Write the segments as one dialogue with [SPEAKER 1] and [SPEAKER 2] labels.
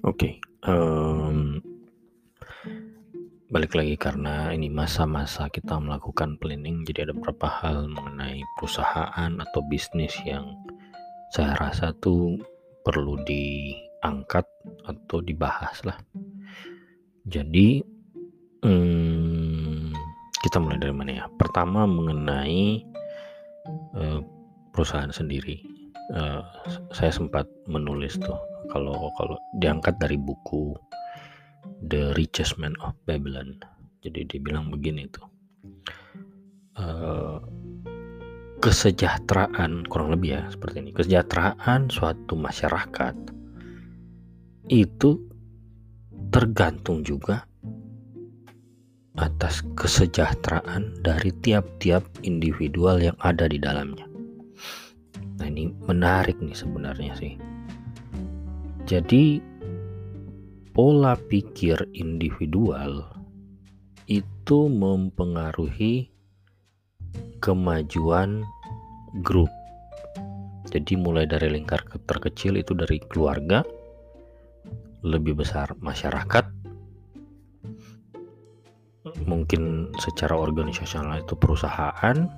[SPEAKER 1] Oke, um, balik lagi karena ini masa-masa kita melakukan planning, jadi ada beberapa hal mengenai perusahaan atau bisnis yang saya rasa tuh perlu diangkat atau dibahas lah. Jadi, um, kita mulai dari mana ya? Pertama mengenai uh, perusahaan sendiri. Uh, saya sempat menulis tuh kalau kalau diangkat dari buku The Richest Man of Babylon. Jadi dibilang begini tuh. Uh, kesejahteraan kurang lebih ya seperti ini. Kesejahteraan suatu masyarakat itu tergantung juga atas kesejahteraan dari tiap-tiap individual yang ada di dalamnya. Nah, ini menarik nih sebenarnya sih. Jadi pola pikir individual itu mempengaruhi kemajuan grup. Jadi mulai dari lingkar terkecil itu dari keluarga, lebih besar masyarakat, mungkin secara organisasional itu perusahaan,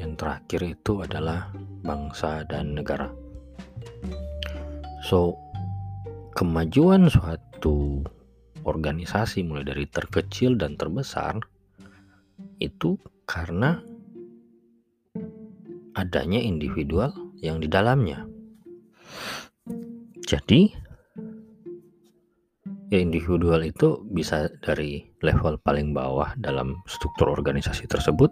[SPEAKER 1] yang terakhir itu adalah bangsa dan negara. So, kemajuan suatu organisasi mulai dari terkecil dan terbesar itu karena adanya individual yang di dalamnya. Jadi, ya individual itu bisa dari level paling bawah dalam struktur organisasi tersebut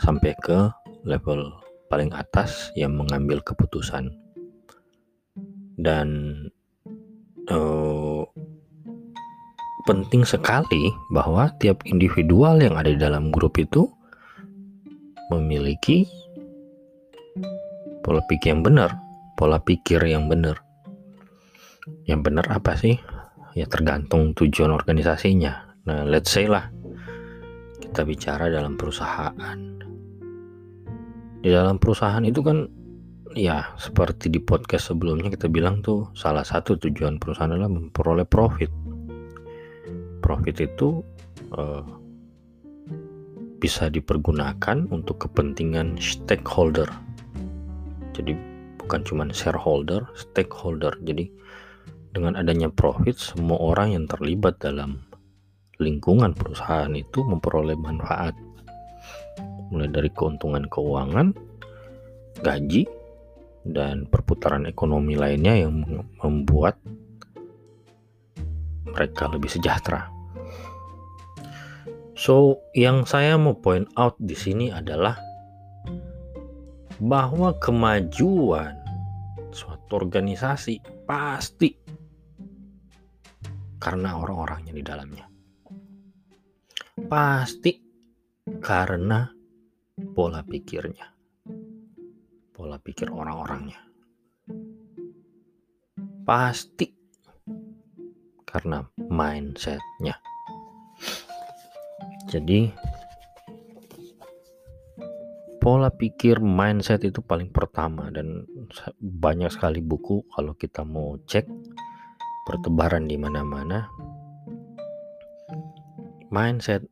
[SPEAKER 1] sampai ke level paling atas yang mengambil keputusan dan uh, penting sekali bahwa tiap individual yang ada di dalam grup itu memiliki pola pikir yang benar, pola pikir yang benar. Yang benar apa sih? Ya tergantung tujuan organisasinya. Nah, let's say lah kita bicara dalam perusahaan. Di dalam perusahaan itu kan ya seperti di podcast sebelumnya kita bilang tuh salah satu tujuan perusahaan adalah memperoleh profit. Profit itu uh, bisa dipergunakan untuk kepentingan stakeholder. Jadi bukan cuma shareholder, stakeholder. Jadi dengan adanya profit semua orang yang terlibat dalam lingkungan perusahaan itu memperoleh manfaat mulai dari keuntungan keuangan, gaji, dan perputaran ekonomi lainnya yang membuat mereka lebih sejahtera. So, yang saya mau point out di sini adalah bahwa kemajuan suatu organisasi pasti karena orang-orangnya di dalamnya. Pasti karena pola pikirnya pola pikir orang-orangnya. Pasti karena mindsetnya. Jadi pola pikir mindset itu paling pertama dan banyak sekali buku kalau kita mau cek pertebaran di mana-mana mindset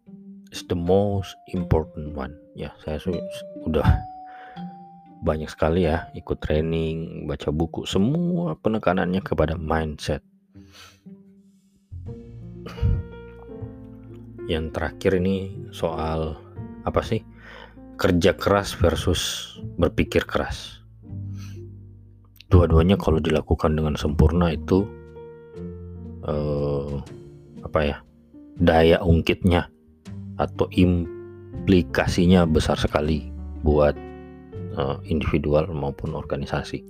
[SPEAKER 1] is the most important one ya saya sudah banyak sekali ya ikut training, baca buku, semua penekanannya kepada mindset. Yang terakhir ini soal apa sih? Kerja keras versus berpikir keras. Dua-duanya kalau dilakukan dengan sempurna itu eh, apa ya? Daya ungkitnya atau implikasinya besar sekali buat uh, individual maupun organisasi.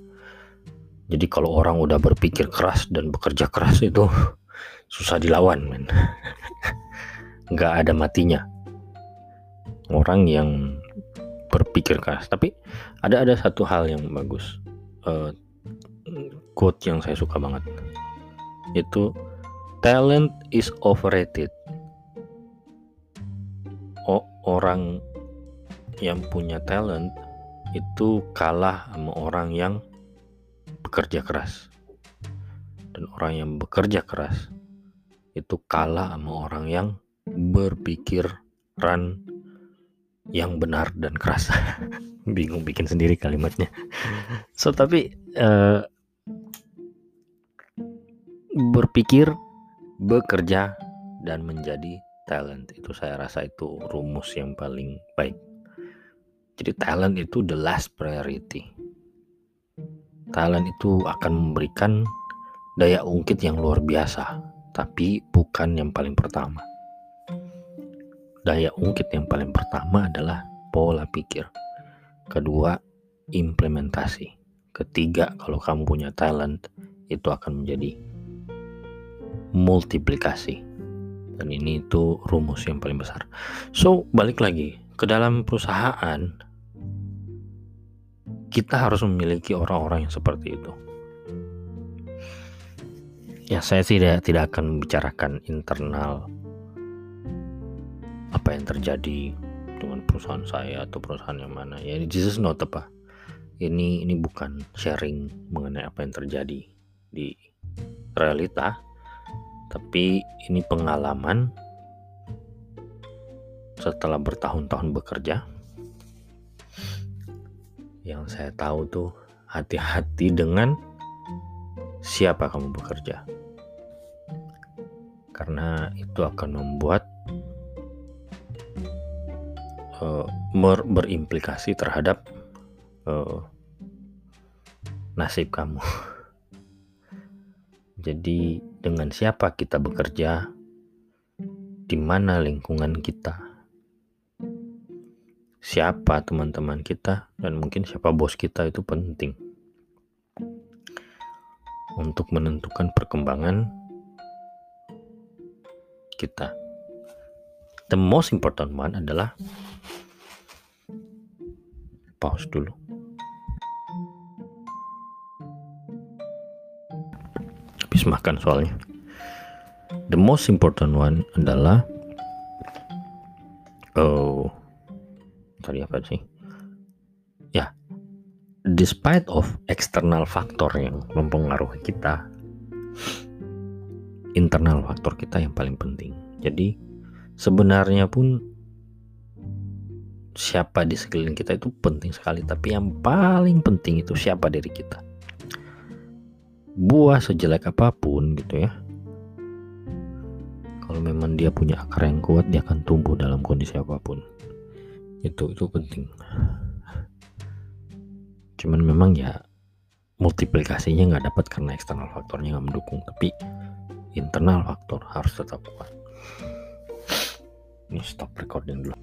[SPEAKER 1] Jadi kalau orang udah berpikir keras dan bekerja keras itu susah dilawan, men. Nggak ada matinya. Orang yang berpikir keras. Tapi ada ada satu hal yang bagus. Uh, quote yang saya suka banget. Itu talent is overrated. Oh, orang yang punya talent itu kalah sama orang yang bekerja keras. dan orang yang bekerja keras itu kalah sama orang yang berpikiran yang benar dan keras. Bingung bikin sendiri kalimatnya. So tapi uh, berpikir, bekerja dan menjadi talent itu saya rasa itu rumus yang paling baik. Jadi talent itu the last priority. Talent itu akan memberikan daya ungkit yang luar biasa, tapi bukan yang paling pertama. Daya ungkit yang paling pertama adalah pola pikir. Kedua, implementasi. Ketiga, kalau kamu punya talent, itu akan menjadi multiplikasi dan ini itu rumus yang paling besar. So, balik lagi ke dalam perusahaan kita harus memiliki orang-orang yang seperti itu. Ya, saya tidak tidak akan membicarakan internal apa yang terjadi dengan perusahaan saya atau perusahaan yang mana. Ya, this is not apa. Ini ini bukan sharing mengenai apa yang terjadi di realita, tapi ini pengalaman setelah bertahun-tahun bekerja. Yang saya tahu tuh hati-hati dengan siapa kamu bekerja. Karena itu akan membuat uh, berimplikasi terhadap uh, nasib kamu. Jadi dengan siapa kita bekerja, di mana lingkungan kita, siapa teman-teman kita, dan mungkin siapa bos kita itu penting untuk menentukan perkembangan kita. The most important one adalah pause dulu. Makan soalnya. The most important one adalah oh tadi apa sih? Ya despite of external faktor yang mempengaruhi kita internal faktor kita yang paling penting. Jadi sebenarnya pun siapa di sekeliling kita itu penting sekali tapi yang paling penting itu siapa dari kita buah sejelek apa pun gitu ya. Kalau memang dia punya akar yang kuat dia akan tumbuh dalam kondisi apa pun. Itu itu penting. Cuman memang ya multiplikasinya nggak dapat karena eksternal faktornya nggak mendukung tapi internal faktor harus tetap kuat. Ini stop recording dulu